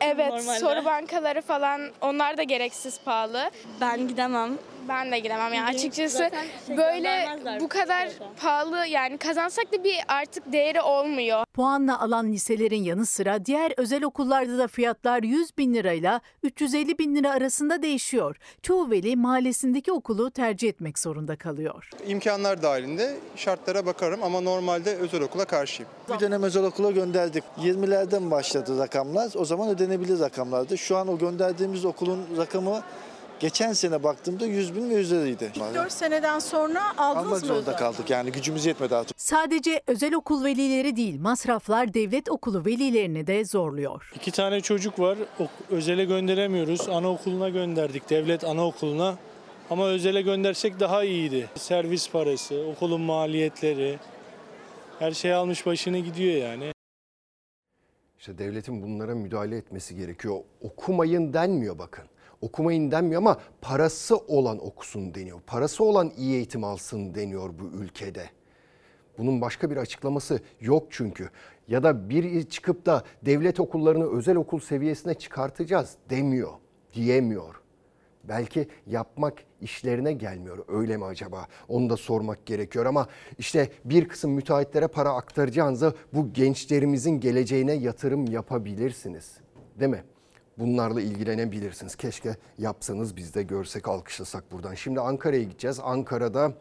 Evet, normalde. soru bankaları falan onlar da gereksiz pahalı. Ben gidemem. Ben de gidemem yani açıkçası şey böyle bu kadar pahalı yani kazansak da bir artık değeri olmuyor. Puanla alan liselerin yanı sıra diğer özel okullarda da fiyatlar 100 bin lirayla 350 bin lira arasında değişiyor. Çoğu veli mahallesindeki okulu tercih etmek zorunda kalıyor. İmkanlar dahilinde şartlara bakarım ama normalde özel okula karşıyım. Bir dönem özel okula gönderdik. 20'lerden başladı rakamlar. O zaman ödenebilir rakamlardı. Şu an o gönderdiğimiz okulun rakamı geçen sene baktığımda 100 bin ve üzeriydi. 4 seneden sonra aldınız Almak mı zorunda özel? kaldık yani gücümüz yetmedi artık. Sadece özel okul velileri değil masraflar devlet okulu velilerini de zorluyor. İki tane çocuk var. Özele gönderemiyoruz. Anaokuluna gönderdik. Devlet anaokuluna. Ama özele göndersek daha iyiydi. Servis parası, okulun maliyetleri. Her şey almış başını gidiyor yani. İşte devletin bunlara müdahale etmesi gerekiyor. Okumayın denmiyor bakın. Okumayın denmiyor ama parası olan okusun deniyor. Parası olan iyi eğitim alsın deniyor bu ülkede. Bunun başka bir açıklaması yok çünkü. Ya da bir çıkıp da devlet okullarını özel okul seviyesine çıkartacağız demiyor, diyemiyor. Belki yapmak işlerine gelmiyor. Öyle mi acaba? Onu da sormak gerekiyor ama işte bir kısım müteahhitlere para aktaracağınıza bu gençlerimizin geleceğine yatırım yapabilirsiniz. Değil mi? Bunlarla ilgilenebilirsiniz. Keşke yapsanız biz de görsek alkışlasak buradan. Şimdi Ankara'ya gideceğiz. Ankara'da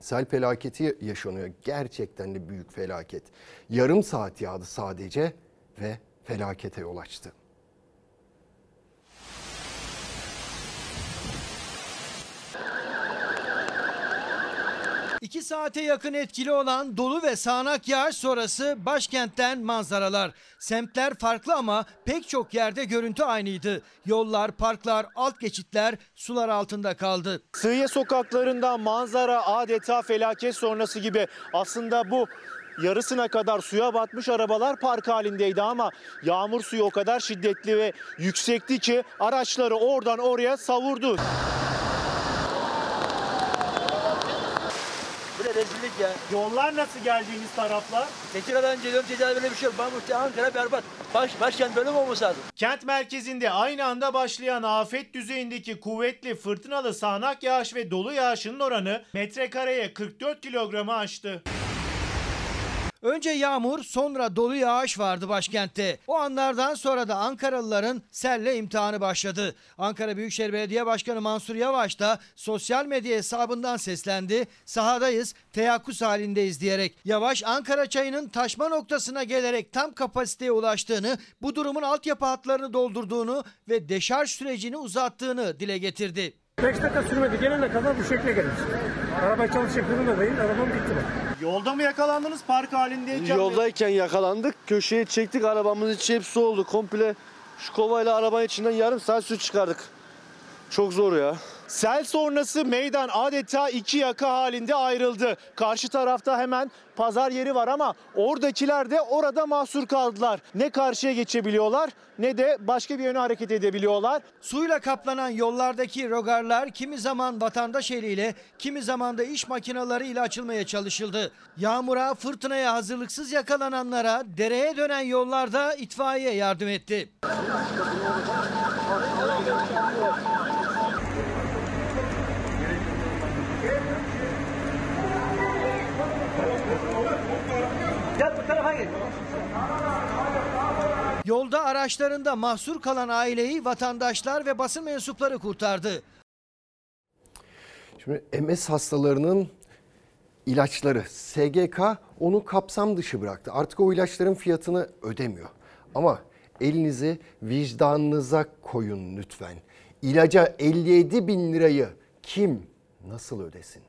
sel felaketi yaşanıyor. Gerçekten de büyük felaket. Yarım saat yağdı sadece ve felakete yol açtı. İki saate yakın etkili olan dolu ve sağanak yağış sonrası başkentten manzaralar. Semtler farklı ama pek çok yerde görüntü aynıydı. Yollar, parklar, alt geçitler sular altında kaldı. Sığıye sokaklarında manzara adeta felaket sonrası gibi. Aslında bu yarısına kadar suya batmış arabalar park halindeydi ama yağmur suyu o kadar şiddetli ve yüksekti ki araçları oradan oraya savurdu. Bu ne rezillik ya. Yollar nasıl geldiğiniz taraflar? Tekirdağ'dan geliyorum Tekirdağ'da böyle bir şey yok. Ben Ankara berbat. Baş, başkent böyle mi olması lazım? Kent merkezinde aynı anda başlayan afet düzeyindeki kuvvetli fırtınalı sağanak yağış ve dolu yağışının oranı metrekareye 44 kilogramı aştı. Önce yağmur sonra dolu yağış vardı başkentte. O anlardan sonra da Ankaralıların selle imtihanı başladı. Ankara Büyükşehir Belediye Başkanı Mansur Yavaş da sosyal medya hesabından seslendi. Sahadayız, teyakkuz halindeyiz diyerek. Yavaş Ankara çayının taşma noktasına gelerek tam kapasiteye ulaştığını, bu durumun altyapı hatlarını doldurduğunu ve deşarj sürecini uzattığını dile getirdi. 5 dakika sürmedi. Gelene kadar bu şekle gelmiş. Araba çalışacak durumda değil. Arabam gitti bak. Yolda mı yakalandınız park halindeyken? Yoldayken yakalandık. Köşeye çektik arabamızın içi hep su oldu. Komple şu kovayla arabanın içinden yarım saat su çıkardık. Çok zor ya. Sel sonrası meydan adeta iki yaka halinde ayrıldı. Karşı tarafta hemen pazar yeri var ama oradakiler de orada mahsur kaldılar. Ne karşıya geçebiliyorlar ne de başka bir yöne hareket edebiliyorlar. Suyla kaplanan yollardaki rogarlar kimi zaman vatandaş eliyle, kimi zaman da iş makineleri ile açılmaya çalışıldı. Yağmura, fırtınaya hazırlıksız yakalananlara dereye dönen yollarda itfaiye yardım etti. Yolda araçlarında mahsur kalan aileyi vatandaşlar ve basın mensupları kurtardı. Şimdi MS hastalarının ilaçları SGK onu kapsam dışı bıraktı. Artık o ilaçların fiyatını ödemiyor. Ama elinizi vicdanınıza koyun lütfen. İlaca 57 bin lirayı kim nasıl ödesin?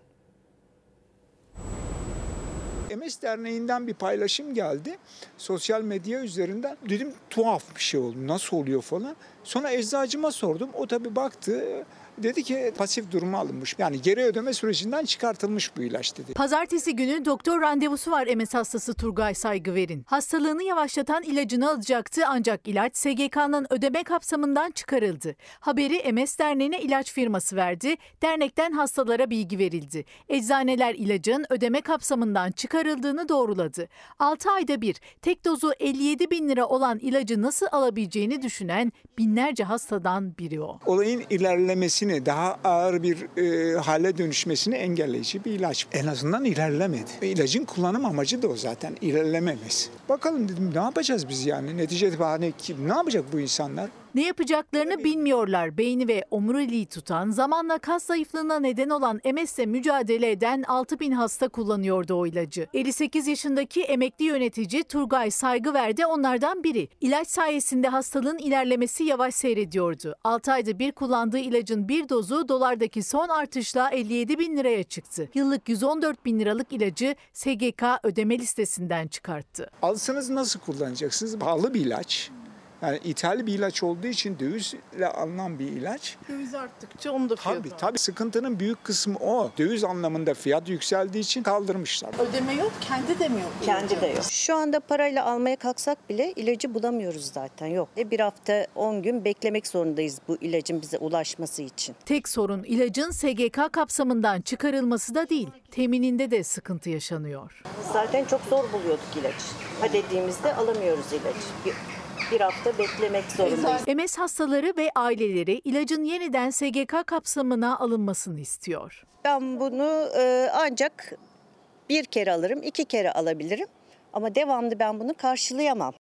MS Derneği'nden bir paylaşım geldi. Sosyal medya üzerinden. Dedim tuhaf bir şey oldu. Nasıl oluyor falan. Sonra eczacıma sordum. O tabii baktı. Dedi ki pasif duruma alınmış. Yani geri ödeme sürecinden çıkartılmış bu ilaç dedi. Pazartesi günü doktor randevusu var MS hastası Turgay Saygıver'in. Hastalığını yavaşlatan ilacını alacaktı ancak ilaç SGK'nın ödeme kapsamından çıkarıldı. Haberi MS Derneği'ne ilaç firması verdi. Dernekten hastalara bilgi verildi. Eczaneler ilacın ödeme kapsamından çıkarıldığını doğruladı. 6 ayda bir tek dozu 57 bin lira olan ilacı nasıl alabileceğini düşünen binlerce hastadan biri o. Olayın ilerlemesini, daha ağır bir e, hale dönüşmesini engelleyici bir ilaç. En azından ilerlemedi. İlacın kullanım amacı da o zaten, ilerlememesi. Bakalım dedim ne yapacağız biz yani? Neticede hani kim, ne yapacak bu insanlar? Ne yapacaklarını bilmiyorlar. Beyni ve omuriliği tutan, zamanla kas zayıflığına neden olan MS'le mücadele eden 6 bin hasta kullanıyordu o ilacı. 58 yaşındaki emekli yönetici Turgay Saygıver de onlardan biri. İlaç sayesinde hastalığın ilerlemesi yavaş seyrediyordu. 6 ayda bir kullandığı ilacın bir dozu dolardaki son artışla 57 bin liraya çıktı. Yıllık 114 bin liralık ilacı SGK ödeme listesinden çıkarttı. Alsanız nasıl kullanacaksınız? Pahalı bir ilaç. Yani ithal bir ilaç olduğu için dövizle alınan bir ilaç. Döviz arttıkça onu da Tabii tabii sıkıntının büyük kısmı o. Döviz anlamında fiyat yükseldiği için kaldırmışlar. Ödeme yok, kendi de mi yok? Kendi de yok. Şu anda parayla almaya kalksak bile ilacı bulamıyoruz zaten yok. E, Bir hafta 10 gün beklemek zorundayız bu ilacın bize ulaşması için. Tek sorun ilacın SGK kapsamından çıkarılması da değil, temininde de sıkıntı yaşanıyor. Zaten çok zor buluyorduk ilacı. Ha dediğimizde alamıyoruz ilacı. Bir, hafta beklemek zorundayız. MS hastaları ve aileleri ilacın yeniden SGK kapsamına alınmasını istiyor. Ben bunu e, ancak bir kere alırım, iki kere alabilirim. Ama devamlı ben bunu karşılayamam.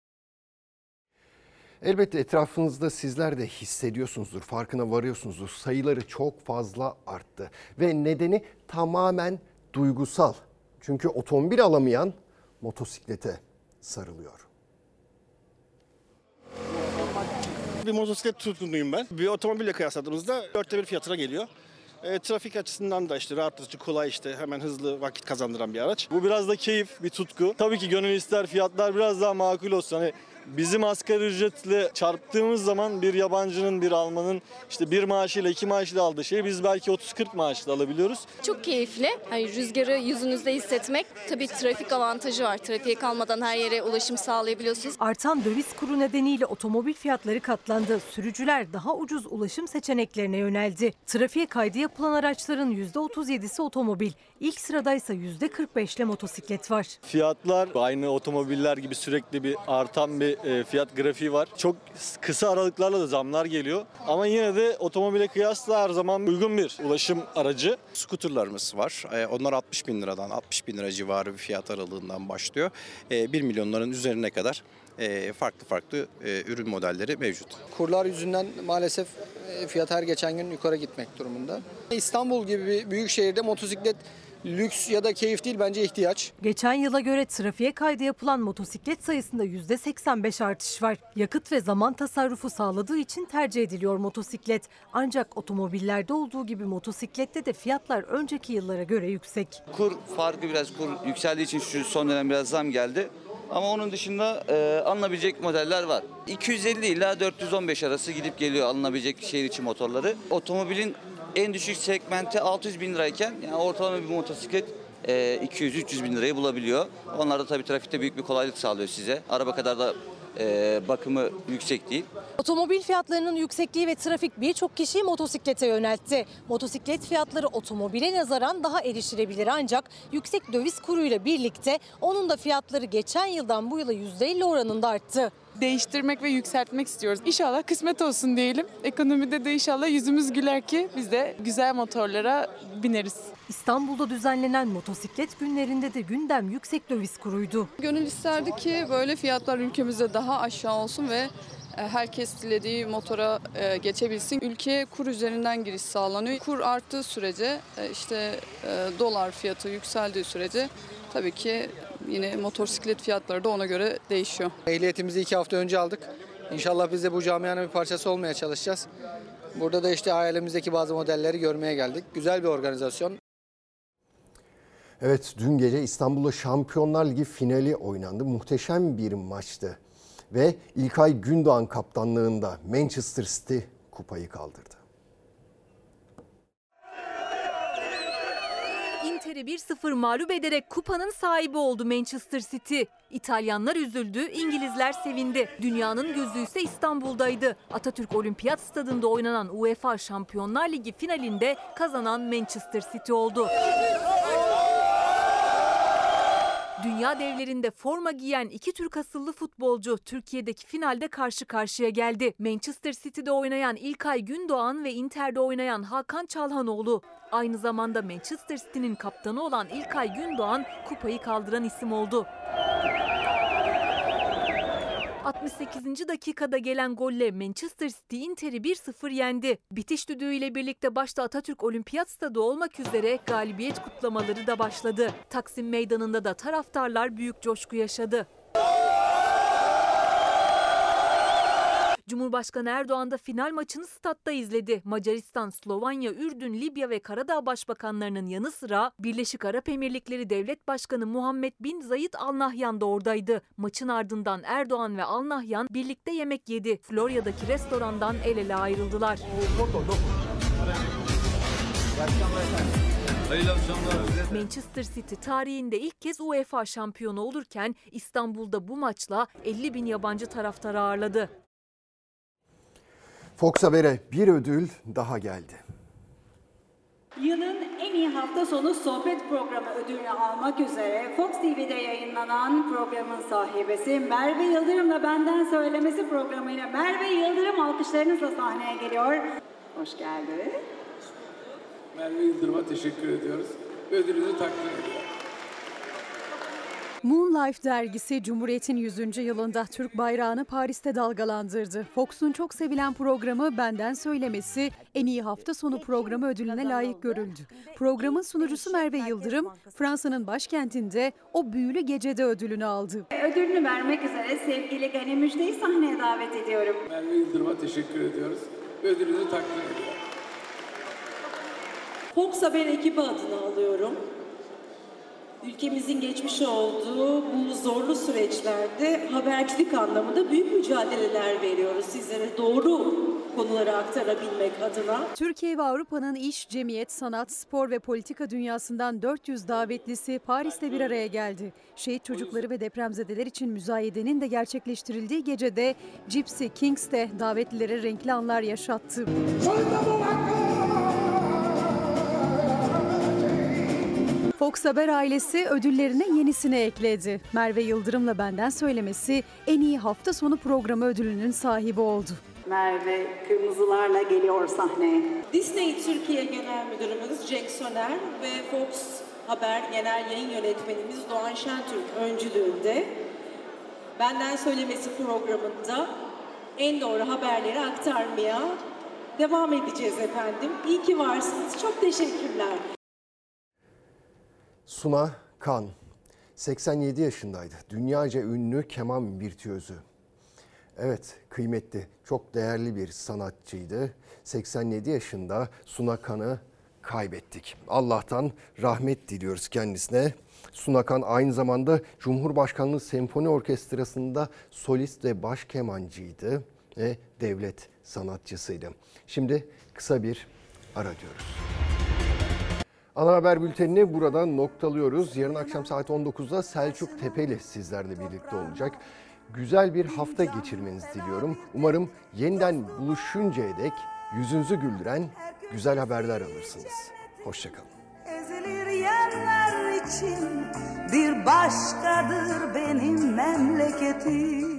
Elbette etrafınızda sizler de hissediyorsunuzdur, farkına varıyorsunuzdur. Sayıları çok fazla arttı ve nedeni tamamen duygusal. Çünkü otomobil alamayan motosiklete sarılıyor. Bir motosiklet tutkunuyum ben. Bir otomobille kıyasladığımızda dörtte bir fiyatına geliyor. E, trafik açısından da işte rahatlatıcı, kolay işte hemen hızlı vakit kazandıran bir araç. Bu biraz da keyif, bir tutku. Tabii ki gönül ister fiyatlar biraz daha makul olsun. Hani bizim asgari ücretle çarptığımız zaman bir yabancının, bir Almanın işte bir maaşıyla iki maaşıyla aldığı şeyi biz belki 30-40 maaşla alabiliyoruz. Çok keyifli. Hani rüzgarı yüzünüzde hissetmek. Tabii trafik avantajı var. Trafiğe kalmadan her yere ulaşım sağlayabiliyorsunuz. Artan döviz kuru nedeniyle otomobil fiyatları katlandı. Sürücüler daha ucuz ulaşım seçeneklerine yöneldi. Trafiğe kaydı yapılan araçların %37'si otomobil. İlk sıradaysa %45'le motosiklet var. Fiyatlar aynı otomobiller gibi sürekli bir artan bir bir e, fiyat grafiği var. Çok kısa aralıklarla da zamlar geliyor. Ama yine de otomobile kıyasla her zaman uygun bir ulaşım aracı. Skuterlarımız var. Ee, Onlar 60 bin liradan 60 bin lira civarı bir fiyat aralığından başlıyor. 1 milyonların üzerine kadar e, farklı farklı e, ürün modelleri mevcut. Kurlar yüzünden maalesef e, fiyat her geçen gün yukarı gitmek durumunda. İstanbul gibi bir büyük şehirde motosiklet lüks ya da keyif değil bence ihtiyaç. Geçen yıla göre trafiğe kaydı yapılan motosiklet sayısında %85 artış var. Yakıt ve zaman tasarrufu sağladığı için tercih ediliyor motosiklet. Ancak otomobillerde olduğu gibi motosiklette de fiyatlar önceki yıllara göre yüksek. Kur farkı biraz kur yükseldiği için şu son dönem biraz zam geldi. Ama onun dışında e, alınabilecek modeller var. 250 ila 415 arası gidip geliyor alınabilecek şehir içi motorları. Otomobilin en düşük segmenti 600 bin lirayken yani ortalama bir motosiklet e, 200-300 bin lirayı bulabiliyor. Onlar da tabii trafikte büyük bir kolaylık sağlıyor size. Araba kadar da e, bakımı yüksek değil. Otomobil fiyatlarının yüksekliği ve trafik birçok kişiyi motosiklete yöneltti. Motosiklet fiyatları otomobile nazaran daha erişilebilir ancak yüksek döviz kuruyla birlikte onun da fiyatları geçen yıldan bu yıla %50 oranında arttı. Değiştirmek ve yükseltmek istiyoruz. İnşallah kısmet olsun diyelim. Ekonomide de inşallah yüzümüz güler ki biz de güzel motorlara bineriz. İstanbul'da düzenlenen motosiklet günlerinde de gündem yüksek döviz kuruydu. Gönül isterdi ki böyle fiyatlar ülkemizde daha aşağı olsun ve e, herkes dilediği motora e, geçebilsin. Ülkeye kur üzerinden giriş sağlanıyor. Kur arttığı sürece e, işte dolar fiyatı yükseldiği sürece tabii ki yine motosiklet fiyatları da ona göre değişiyor. Ehliyetimizi iki hafta önce aldık. İnşallah biz de bu camianın bir parçası olmaya çalışacağız. Burada da işte hayalimizdeki bazı modelleri görmeye geldik. Güzel bir organizasyon. Evet dün gece İstanbul'da Şampiyonlar Ligi finali oynandı. Muhteşem bir maçtı. Ve İlkay Gündoğan kaptanlığında Manchester City kupayı kaldırdı. Inter'i 1-0 mağlup ederek kupanın sahibi oldu Manchester City. İtalyanlar üzüldü, İngilizler sevindi. Dünyanın gözü ise İstanbul'daydı. Atatürk Olimpiyat Stadında oynanan UEFA Şampiyonlar Ligi finalinde kazanan Manchester City oldu. Dünya devlerinde forma giyen iki Türk asıllı futbolcu Türkiye'deki finalde karşı karşıya geldi. Manchester City'de oynayan İlkay Gündoğan ve Inter'de oynayan Hakan Çalhanoğlu. Aynı zamanda Manchester City'nin kaptanı olan İlkay Gündoğan kupayı kaldıran isim oldu. 68. dakikada gelen golle Manchester City Inter'i 1-0 yendi. Bitiş düdüğüyle birlikte başta Atatürk Olimpiyat Stadı olmak üzere galibiyet kutlamaları da başladı. Taksim Meydanı'nda da taraftarlar büyük coşku yaşadı. Cumhurbaşkanı Erdoğan da final maçını statta izledi. Macaristan, Slovanya, Ürdün, Libya ve Karadağ başbakanlarının yanı sıra Birleşik Arap Emirlikleri Devlet Başkanı Muhammed Bin Zayed Al Nahyan da oradaydı. Maçın ardından Erdoğan ve Al Nahyan birlikte yemek yedi. Florya'daki restorandan el ele ayrıldılar. Manchester City tarihinde ilk kez UEFA şampiyonu olurken İstanbul'da bu maçla 50 bin yabancı taraftar ağırladı. Fox Haber'e bir ödül daha geldi. Yılın en iyi hafta sonu sohbet programı ödülünü almak üzere Fox TV'de yayınlanan programın sahibesi Merve Yıldırım'la Benden Söylemesi programıyla Merve Yıldırım alkışlarınızla sahneye geliyor. Hoş geldin. Merve Yıldırım'a teşekkür ediyoruz. Ödülünü takdim ediyoruz. Moonlife dergisi Cumhuriyet'in 100. yılında Türk bayrağını Paris'te dalgalandırdı. Fox'un çok sevilen programı Benden Söylemesi en iyi hafta sonu programı ödülüne layık görüldü. Programın sunucusu Merve Yıldırım, Fransa'nın başkentinde o büyülü gecede ödülünü aldı. Ödülünü vermek üzere sevgili Gani Müjde'yi sahneye davet ediyorum. Merve Yıldırım'a teşekkür ediyoruz. Ödülünü takdim ediyoruz. Fox Haber ekibi adına alıyorum. Ülkemizin geçmiş olduğu bu zorlu süreçlerde habercilik anlamında büyük mücadeleler veriyoruz sizlere doğru konuları aktarabilmek adına. Türkiye ve Avrupa'nın iş, cemiyet, sanat, spor ve politika dünyasından 400 davetlisi Paris'te bir araya geldi. Şehit çocukları ve depremzedeler için müzayedenin de gerçekleştirildiği gecede Gypsy Kings de davetlilere renkli anlar yaşattı. Fox Haber ailesi ödüllerine yenisini ekledi. Merve Yıldırım'la benden söylemesi en iyi hafta sonu programı ödülünün sahibi oldu. Merve Kırmızılarla geliyor sahneye. Disney Türkiye Genel Müdürümüz Cenk Soner ve Fox Haber Genel Yayın Yönetmenimiz Doğan Şentürk öncülüğünde Benden Söylemesi programında en doğru haberleri aktarmaya devam edeceğiz efendim. İyi ki varsınız. Çok teşekkürler. Suna Kan 87 yaşındaydı. Dünyaca ünlü keman virtüözü. Evet, kıymetli, çok değerli bir sanatçıydı. 87 yaşında Suna Kan'ı kaybettik. Allah'tan rahmet diliyoruz kendisine. Suna Kan aynı zamanda Cumhurbaşkanlığı Senfoni Orkestrası'nda solist ve baş kemancıydı ve devlet sanatçısıydı. Şimdi kısa bir ara diyoruz. Ana haber bültenini burada noktalıyoruz. Yarın akşam saat 19'da Selçuk Tepeli sizlerle birlikte olacak. Güzel bir hafta geçirmenizi diliyorum. Umarım yeniden buluşuncaya dek yüzünüzü güldüren güzel haberler alırsınız. Hoşçakalın. Ezilir yerler için bir başkadır benim memleketim.